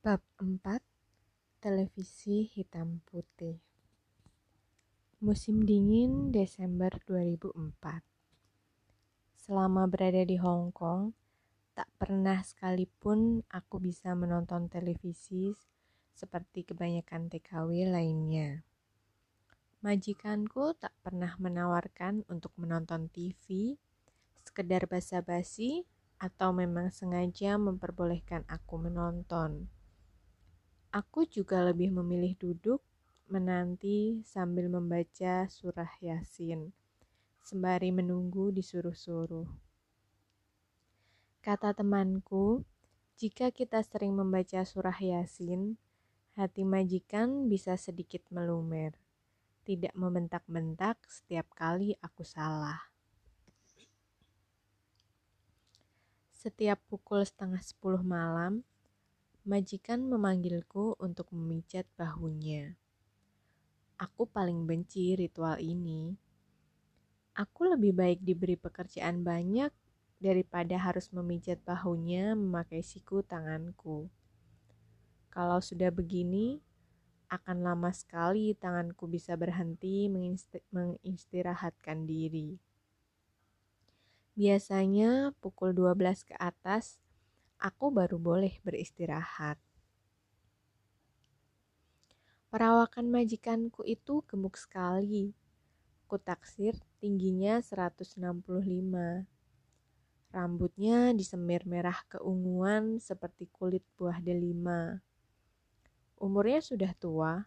Bab 4 Televisi Hitam Putih Musim dingin Desember 2004 Selama berada di Hong Kong, tak pernah sekalipun aku bisa menonton televisi seperti kebanyakan TKW lainnya. Majikanku tak pernah menawarkan untuk menonton TV, sekedar basa-basi, atau memang sengaja memperbolehkan aku menonton. Aku juga lebih memilih duduk menanti sambil membaca surah Yasin, sembari menunggu disuruh-suruh. Kata temanku, jika kita sering membaca surah Yasin, hati majikan bisa sedikit melumer, tidak membentak-bentak setiap kali aku salah. Setiap pukul setengah sepuluh malam, Majikan memanggilku untuk memijat bahunya. Aku paling benci ritual ini. Aku lebih baik diberi pekerjaan banyak daripada harus memijat bahunya memakai siku tanganku. Kalau sudah begini, akan lama sekali tanganku bisa berhenti mengistirahatkan diri. Biasanya pukul 12 ke atas, aku baru boleh beristirahat. Perawakan majikanku itu gemuk sekali. Ku taksir tingginya 165. Rambutnya disemir merah keunguan seperti kulit buah delima. Umurnya sudah tua,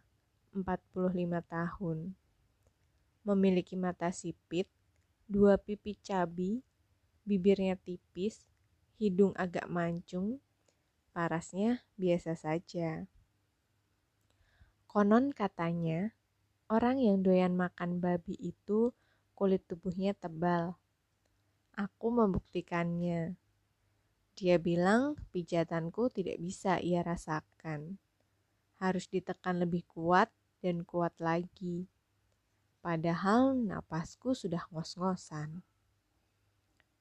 45 tahun. Memiliki mata sipit, dua pipi cabi, bibirnya tipis, hidung agak mancung, parasnya biasa saja. Konon katanya, orang yang doyan makan babi itu kulit tubuhnya tebal. Aku membuktikannya. Dia bilang pijatanku tidak bisa ia rasakan. Harus ditekan lebih kuat dan kuat lagi. Padahal napasku sudah ngos-ngosan.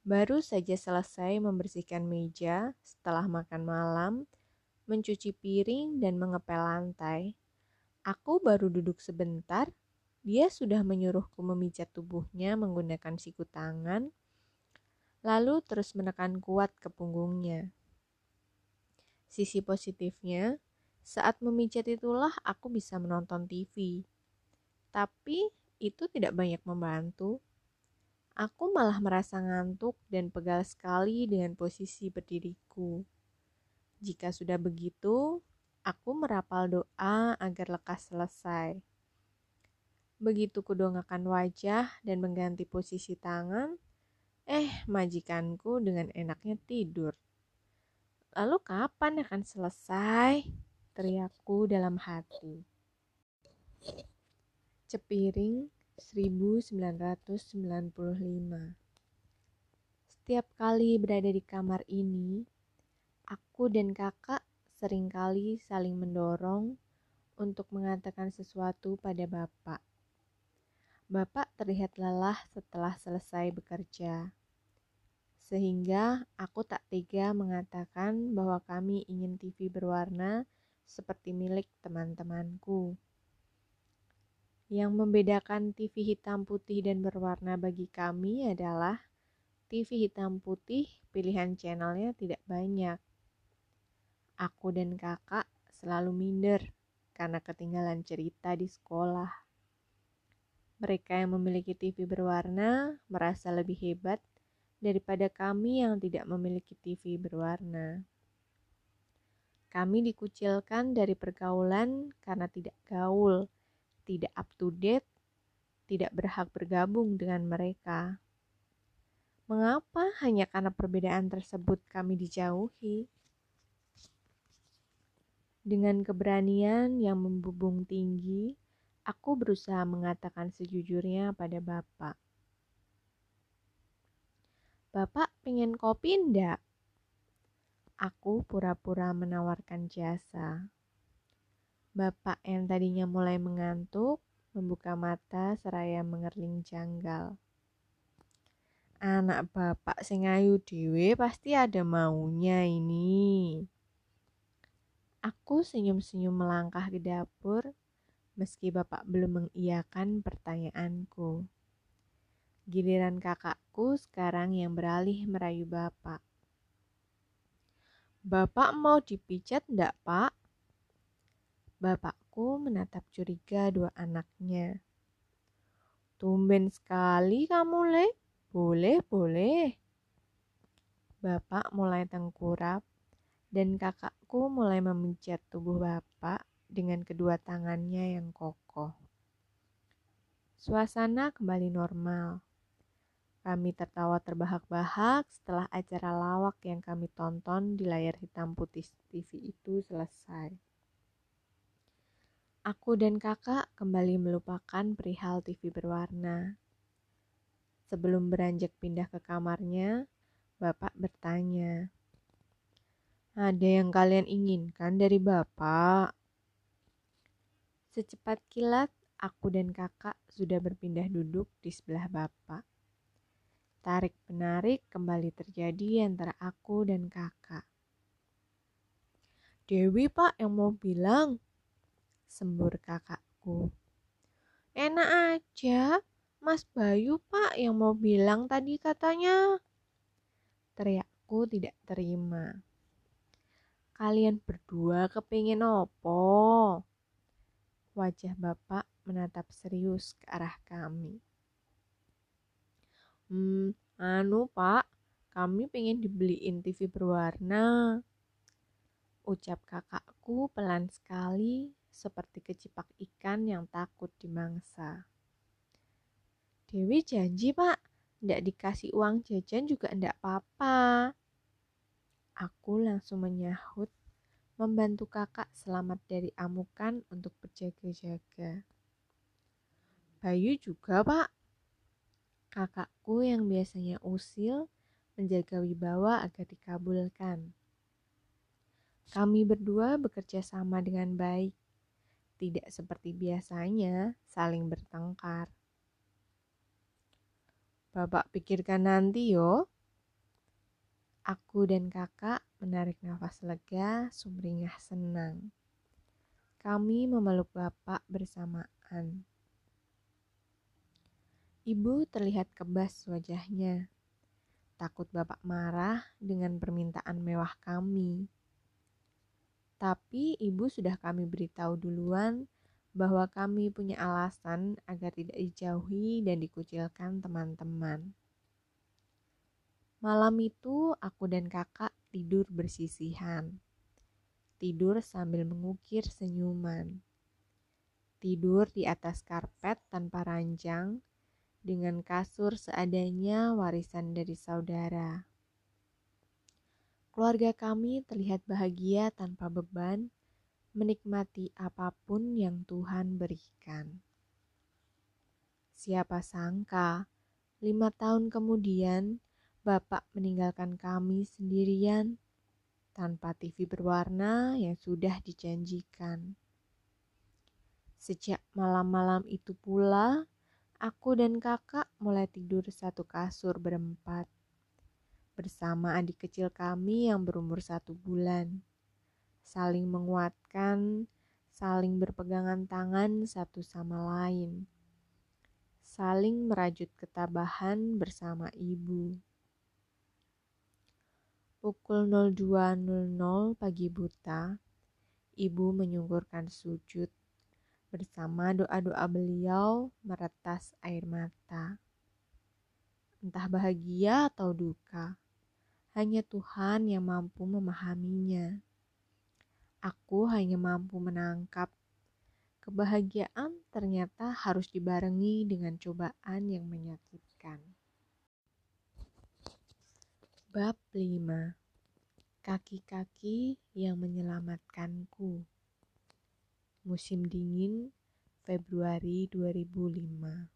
Baru saja selesai membersihkan meja setelah makan malam, mencuci piring, dan mengepel lantai. Aku baru duduk sebentar, dia sudah menyuruhku memijat tubuhnya menggunakan siku tangan, lalu terus menekan kuat ke punggungnya. Sisi positifnya, saat memijat itulah aku bisa menonton TV. Tapi itu tidak banyak membantu Aku malah merasa ngantuk dan pegal sekali dengan posisi berdiriku. Jika sudah begitu, aku merapal doa agar lekas selesai. Begitu kudongakan wajah dan mengganti posisi tangan, eh majikanku dengan enaknya tidur. Lalu kapan akan selesai? Teriakku dalam hati. Cepiring 1995 Setiap kali berada di kamar ini, aku dan kakak sering kali saling mendorong untuk mengatakan sesuatu pada bapak. Bapak terlihat lelah setelah selesai bekerja, sehingga aku tak tega mengatakan bahwa kami ingin TV berwarna seperti milik teman-temanku. Yang membedakan TV hitam putih dan berwarna bagi kami adalah TV hitam putih pilihan channelnya tidak banyak. Aku dan kakak selalu minder karena ketinggalan cerita di sekolah. Mereka yang memiliki TV berwarna merasa lebih hebat daripada kami yang tidak memiliki TV berwarna. Kami dikucilkan dari pergaulan karena tidak gaul tidak up to date, tidak berhak bergabung dengan mereka. Mengapa hanya karena perbedaan tersebut kami dijauhi? Dengan keberanian yang membubung tinggi, aku berusaha mengatakan sejujurnya pada Bapak. Bapak pengen kopi ndak? Aku pura-pura menawarkan jasa. Bapak yang tadinya mulai mengantuk membuka mata seraya mengerling janggal. Anak bapak sing ayu pasti ada maunya ini. Aku senyum-senyum melangkah ke dapur, meski bapak belum mengiyakan pertanyaanku. Giliran kakakku sekarang yang beralih merayu bapak. Bapak mau dipijat ndak, Pak? Bapakku menatap curiga dua anaknya. Tumben sekali kamu, Le. Boleh, boleh. Bapak mulai tengkurap dan kakakku mulai memijat tubuh bapak dengan kedua tangannya yang kokoh. Suasana kembali normal. Kami tertawa terbahak-bahak setelah acara lawak yang kami tonton di layar hitam putih TV itu selesai. Aku dan kakak kembali melupakan perihal TV berwarna. Sebelum beranjak pindah ke kamarnya, bapak bertanya, "Ada yang kalian inginkan dari bapak?" Secepat kilat, aku dan kakak sudah berpindah duduk di sebelah bapak. Tarik-penarik kembali terjadi antara aku dan kakak. Dewi pak yang mau bilang, sembur kakakku. Enak aja, Mas Bayu pak yang mau bilang tadi katanya. Teriakku tidak terima. Kalian berdua kepingin opo? Wajah bapak menatap serius ke arah kami. Hmm, anu pak, kami pengen dibeliin TV berwarna. Ucap kakakku pelan sekali seperti kecipak ikan yang takut dimangsa. Dewi janji pak, ndak dikasih uang jajan juga ndak apa-apa. Aku langsung menyahut, membantu kakak selamat dari amukan untuk berjaga-jaga. Bayu juga pak, Kakakku yang biasanya usil menjaga wibawa agar dikabulkan. Kami berdua bekerja sama dengan baik, tidak seperti biasanya saling bertengkar. Bapak pikirkan nanti yo. Aku dan kakak menarik nafas lega, sumringah senang. Kami memeluk bapak bersamaan. Ibu terlihat kebas wajahnya. Takut bapak marah dengan permintaan mewah kami. Tapi ibu sudah kami beritahu duluan bahwa kami punya alasan agar tidak dijauhi dan dikucilkan teman-teman. Malam itu aku dan kakak tidur bersisihan. Tidur sambil mengukir senyuman. Tidur di atas karpet tanpa ranjang dengan kasur seadanya warisan dari saudara. Keluarga kami terlihat bahagia tanpa beban, menikmati apa pun yang Tuhan berikan. Siapa sangka, lima tahun kemudian Bapak meninggalkan kami sendirian tanpa TV berwarna yang sudah dijanjikan. Sejak malam-malam itu pula, aku dan kakak mulai tidur satu kasur berempat bersama adik kecil kami yang berumur satu bulan. Saling menguatkan, saling berpegangan tangan satu sama lain. Saling merajut ketabahan bersama ibu. Pukul 02.00 pagi buta, ibu menyungkurkan sujud Bersama doa-doa beliau meretas air mata. Entah bahagia atau duka, hanya Tuhan yang mampu memahaminya. Aku hanya mampu menangkap kebahagiaan ternyata harus dibarengi dengan cobaan yang menyakitkan. Bab 5 Kaki-kaki yang menyelamatkanku musim dingin Februari 2005.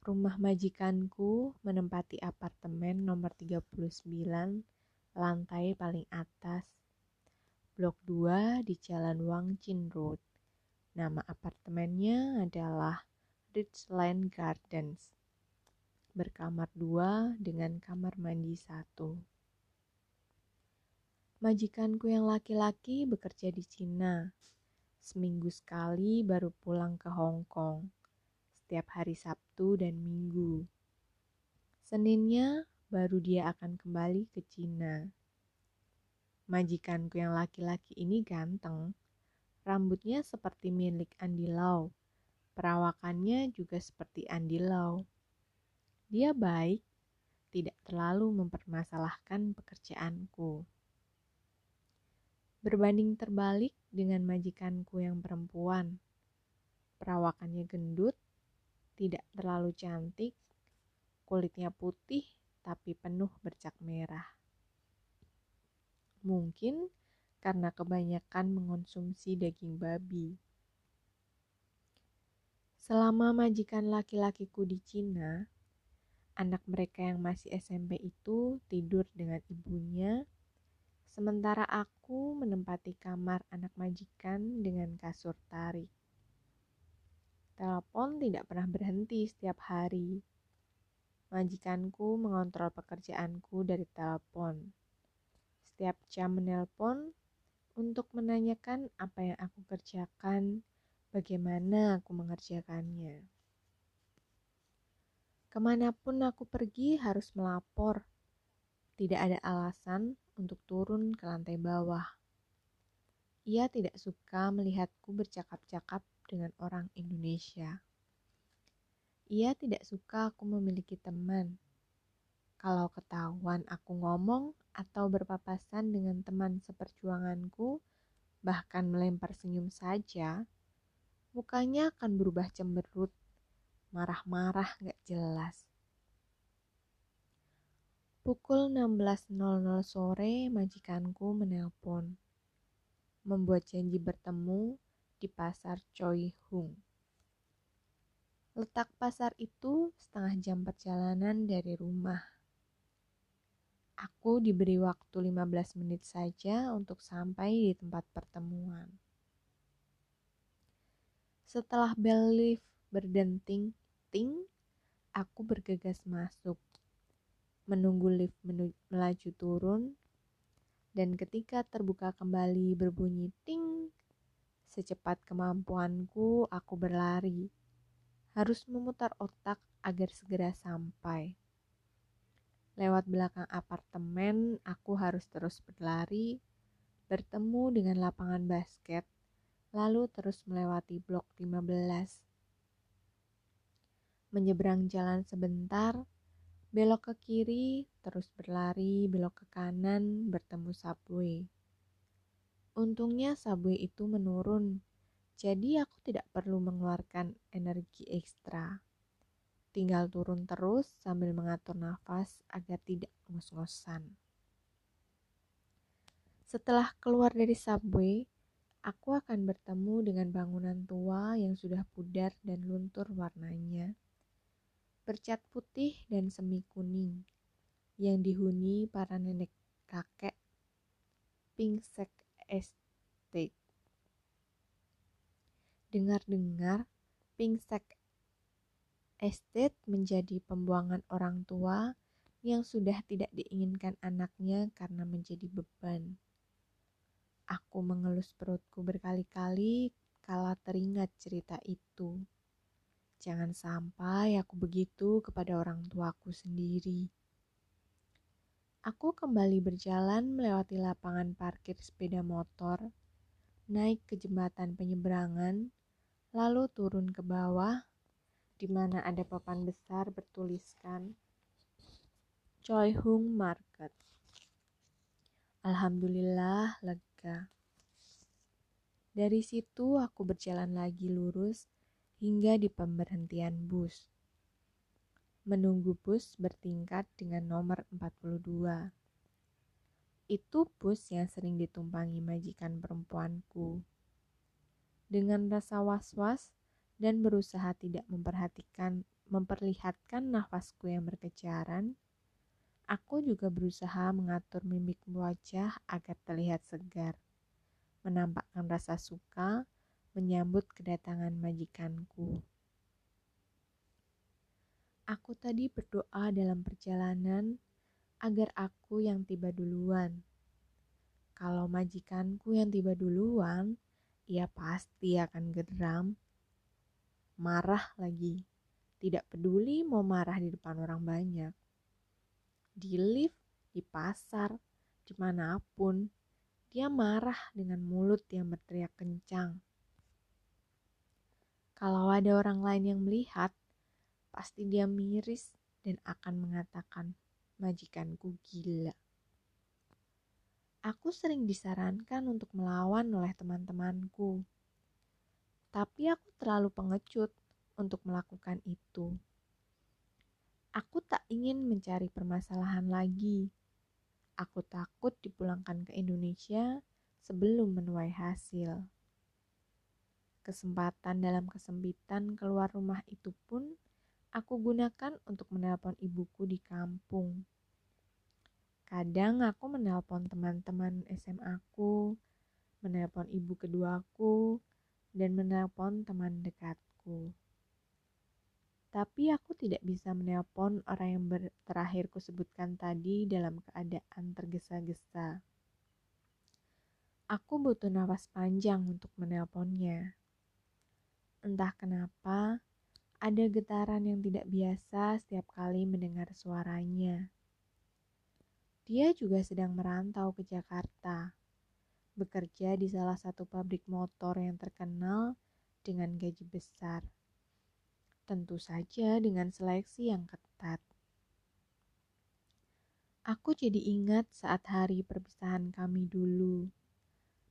Rumah majikanku menempati apartemen nomor 39, lantai paling atas, blok 2 di Jalan Wang Chin Road. Nama apartemennya adalah Ridgeland Gardens. Berkamar dua dengan kamar mandi satu. Majikanku yang laki-laki bekerja di Cina. Seminggu sekali baru pulang ke Hong Kong. Setiap hari Sabtu dan Minggu. Seninnya baru dia akan kembali ke Cina. Majikanku yang laki-laki ini ganteng. Rambutnya seperti milik Andi Lau. Perawakannya juga seperti Andi Lau. Dia baik, tidak terlalu mempermasalahkan pekerjaanku. Berbanding terbalik dengan majikanku yang perempuan, perawakannya gendut, tidak terlalu cantik, kulitnya putih tapi penuh bercak merah. Mungkin karena kebanyakan mengonsumsi daging babi. Selama majikan laki-lakiku di Cina, anak mereka yang masih SMP itu tidur dengan ibunya, sementara aku menempati kamar anak majikan dengan kasur tarik. Telepon tidak pernah berhenti setiap hari. Majikanku mengontrol pekerjaanku dari telepon. Setiap jam menelpon untuk menanyakan apa yang aku kerjakan, bagaimana aku mengerjakannya. Ke mana pun aku pergi harus melapor. Tidak ada alasan untuk turun ke lantai bawah. Ia tidak suka melihatku bercakap-cakap dengan orang Indonesia. Ia tidak suka aku memiliki teman. Kalau ketahuan aku ngomong atau berpapasan dengan teman seperjuanganku, bahkan melempar senyum saja, mukanya akan berubah cemberut marah-marah gak jelas. Pukul 16.00 sore majikanku menelpon. Membuat janji bertemu di pasar Choi Hung. Letak pasar itu setengah jam perjalanan dari rumah. Aku diberi waktu 15 menit saja untuk sampai di tempat pertemuan. Setelah bel lift berdenting, ting, aku bergegas masuk, menunggu lift melaju turun, dan ketika terbuka kembali berbunyi ting, secepat kemampuanku aku berlari, harus memutar otak agar segera sampai. Lewat belakang apartemen, aku harus terus berlari, bertemu dengan lapangan basket, lalu terus melewati blok 15 menyeberang jalan sebentar, belok ke kiri, terus berlari, belok ke kanan, bertemu subway. Untungnya subway itu menurun, jadi aku tidak perlu mengeluarkan energi ekstra. Tinggal turun terus sambil mengatur nafas agar tidak ngos-ngosan. Setelah keluar dari subway, aku akan bertemu dengan bangunan tua yang sudah pudar dan luntur warnanya bercat putih dan semi kuning yang dihuni para nenek kakek Pingsek Estate. Dengar-dengar, Pingsek Estate menjadi pembuangan orang tua yang sudah tidak diinginkan anaknya karena menjadi beban. Aku mengelus perutku berkali-kali kala teringat cerita itu. Jangan sampai aku begitu kepada orang tuaku sendiri. Aku kembali berjalan melewati lapangan parkir sepeda motor, naik ke jembatan penyeberangan, lalu turun ke bawah, di mana ada papan besar bertuliskan Choi Hung Market. Alhamdulillah lega. Dari situ aku berjalan lagi lurus hingga di pemberhentian bus. Menunggu bus bertingkat dengan nomor 42. Itu bus yang sering ditumpangi majikan perempuanku. Dengan rasa was-was dan berusaha tidak memperhatikan memperlihatkan nafasku yang berkejaran, aku juga berusaha mengatur mimik wajah agar terlihat segar, menampakkan rasa suka menyambut kedatangan majikanku. Aku tadi berdoa dalam perjalanan agar aku yang tiba duluan. Kalau majikanku yang tiba duluan, ia pasti akan geram, marah lagi. Tidak peduli mau marah di depan orang banyak. Di lift, di pasar, di mana pun, dia marah dengan mulut yang berteriak kencang. Kalau ada orang lain yang melihat, pasti dia miris dan akan mengatakan, majikanku gila. Aku sering disarankan untuk melawan oleh teman-temanku, tapi aku terlalu pengecut untuk melakukan itu. Aku tak ingin mencari permasalahan lagi. Aku takut dipulangkan ke Indonesia sebelum menuai hasil. Kesempatan dalam kesempitan keluar rumah itu pun aku gunakan untuk menelpon ibuku di kampung. Kadang aku menelpon teman-teman SMA aku, menelpon ibu keduaku, dan menelpon teman dekatku. Tapi aku tidak bisa menelpon orang yang terakhir kusebutkan tadi dalam keadaan tergesa-gesa. Aku butuh nafas panjang untuk menelponnya. Entah kenapa, ada getaran yang tidak biasa setiap kali mendengar suaranya. Dia juga sedang merantau ke Jakarta, bekerja di salah satu pabrik motor yang terkenal dengan gaji besar. Tentu saja dengan seleksi yang ketat. Aku jadi ingat saat hari perpisahan kami dulu.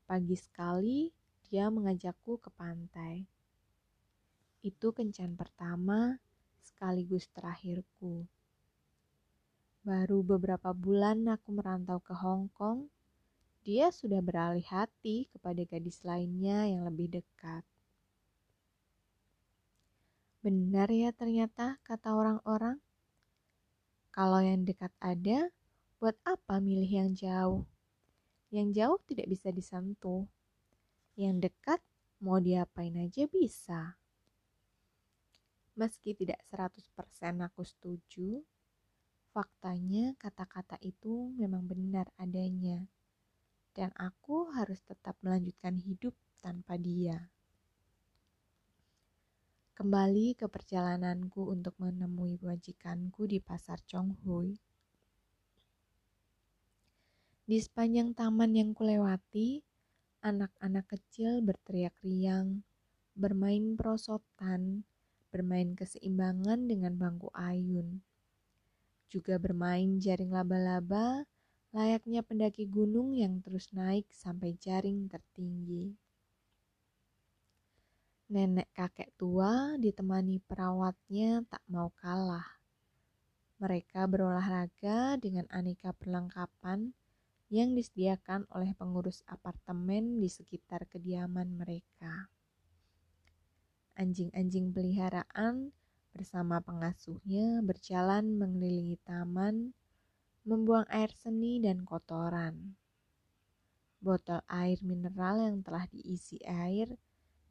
Pagi sekali, dia mengajakku ke pantai. Itu kencan pertama sekaligus terakhirku. Baru beberapa bulan aku merantau ke Hong Kong, dia sudah beralih hati kepada gadis lainnya yang lebih dekat. Benar ya ternyata kata orang-orang. Kalau yang dekat ada, buat apa milih yang jauh? Yang jauh tidak bisa disentuh. Yang dekat mau diapain aja bisa. Meski tidak 100% aku setuju, Faktanya, kata-kata itu memang benar adanya, dan aku harus tetap melanjutkan hidup tanpa dia. Kembali ke perjalananku untuk menemui wajikanku di pasar Chonghui. Di sepanjang taman yang kulewati, anak-anak kecil berteriak riang, bermain perosotan, bermain keseimbangan dengan bangku ayun juga bermain jaring laba-laba layaknya pendaki gunung yang terus naik sampai jaring tertinggi. Nenek kakek tua ditemani perawatnya tak mau kalah. Mereka berolahraga dengan aneka perlengkapan yang disediakan oleh pengurus apartemen di sekitar kediaman mereka. Anjing-anjing peliharaan bersama pengasuhnya berjalan mengelilingi taman, membuang air seni dan kotoran. Botol air mineral yang telah diisi air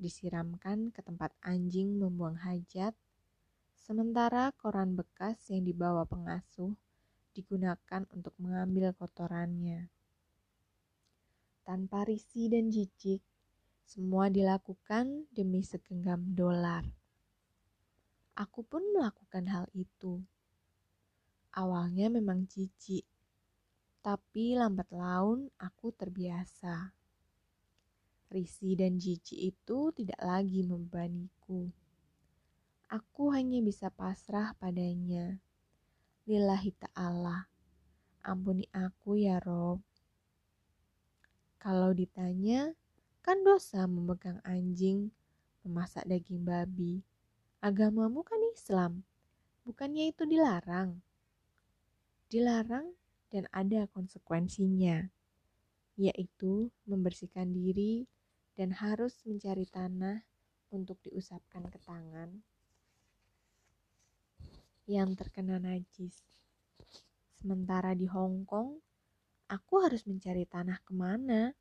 disiramkan ke tempat anjing membuang hajat, sementara koran bekas yang dibawa pengasuh digunakan untuk mengambil kotorannya. Tanpa risih dan jijik, semua dilakukan demi segenggam dolar aku pun melakukan hal itu. Awalnya memang jijik, tapi lambat laun aku terbiasa. Risi dan jijik itu tidak lagi membebaniku. Aku hanya bisa pasrah padanya. Lillahi ta'ala, ampuni aku ya Rob. Kalau ditanya, kan dosa memegang anjing, memasak daging babi, agamamu kan Islam, bukannya itu dilarang? Dilarang dan ada konsekuensinya, yaitu membersihkan diri dan harus mencari tanah untuk diusapkan ke tangan yang terkena najis. Sementara di Hong Kong, aku harus mencari tanah ke mana?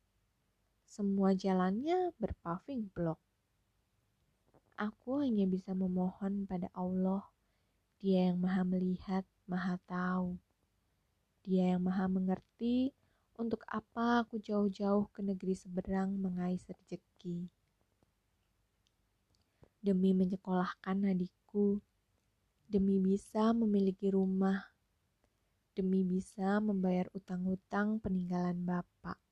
Semua jalannya berpaving block. Aku hanya bisa memohon pada Allah, Dia yang Maha Melihat, Maha Tahu. Dia yang Maha Mengerti Untuk apa aku jauh-jauh ke negeri seberang mengais rezeki? Demi menyekolahkan adikku, demi bisa memiliki rumah, demi bisa membayar utang-utang peninggalan bapak.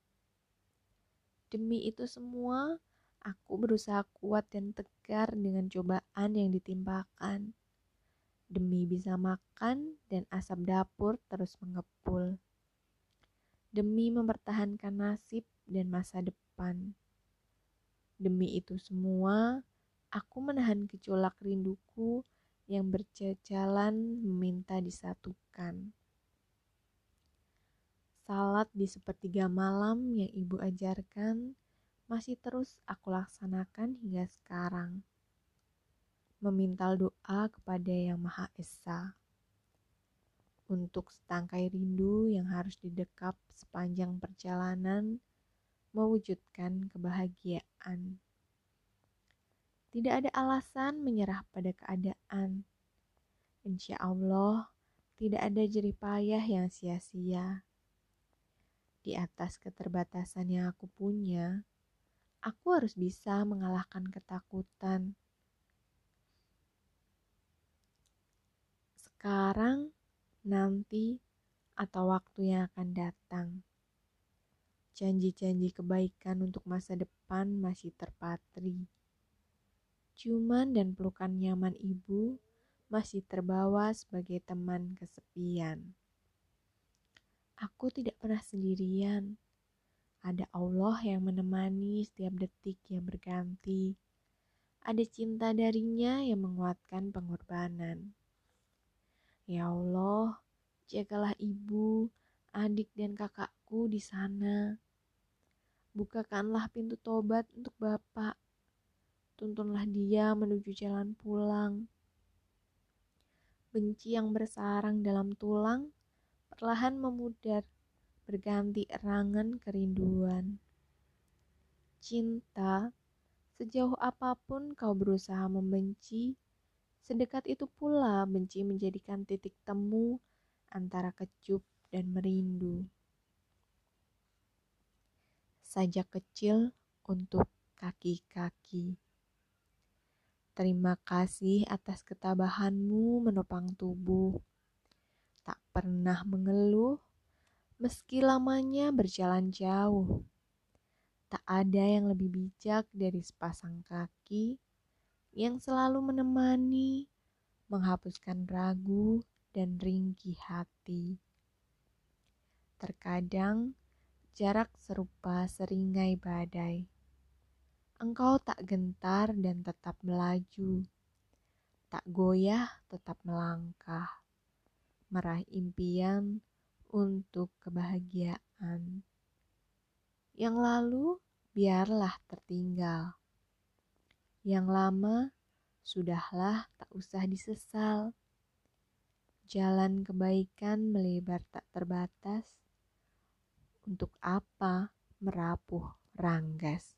Demi itu semua, aku berusaha kuat dan tegar dengan cobaan yang ditimpakan. Demi bisa makan dan asap dapur terus mengepul demi mempertahankan nasib dan masa depan. Demi itu semua, aku menahan gejolak rinduku yang berjalan meminta disatukan. Salat di sepertiga malam yang ibu ajarkan masih terus aku laksanakan hingga sekarang. Memintal doa kepada Yang Maha Esa untuk setangkai rindu yang harus didekap sepanjang perjalanan mewujudkan kebahagiaan. Tidak ada alasan menyerah pada keadaan. Insya Allah, tidak ada jerih payah yang sia-sia. Di atas keterbatasan yang aku punya, aku harus bisa mengalahkan ketakutan. Sekarang, nanti, atau waktu yang akan datang. Janji-janji kebaikan untuk masa depan masih terpatri. Cuman dan pelukan nyaman ibu masih terbawa sebagai teman kesepian. Aku tidak pernah sendirian. Ada Allah yang menemani setiap detik yang berganti. Ada cinta darinya yang menguatkan pengorbanan. Ya Allah, jagalah ibu, adik, dan kakakku di sana. Bukakanlah pintu tobat untuk Bapak. Tuntunlah dia menuju jalan pulang. Benci yang bersarang dalam tulang perlahan memudar, berganti erangan kerinduan. Cinta, sejauh apa pun kau berusaha membenci, Sedekat itu pula benci menjadikan titik temu antara kecup dan merindu. Sajak kecil untuk kaki-kaki. Terima kasih atas ketabahanmu menopang tubuh. Pernah mengeluh, meski lamanya berjalan jauh. Tak ada yang lebih bijak dari sepasang kaki yang selalu menemani, menghapuskan ragu dan ringkih hati. Terkadang jarak serupa seringai badai. Engkau tak gentar dan tetap melaju, tak goyah tetap melangkah, meraih impian untuk kebahagiaan. Yang lalu biarlah tertinggal yang lama, sudahlah tak usah disesal. Jalan kebaikan melebar tak terbatas. Untuk apa merapuh ranggas?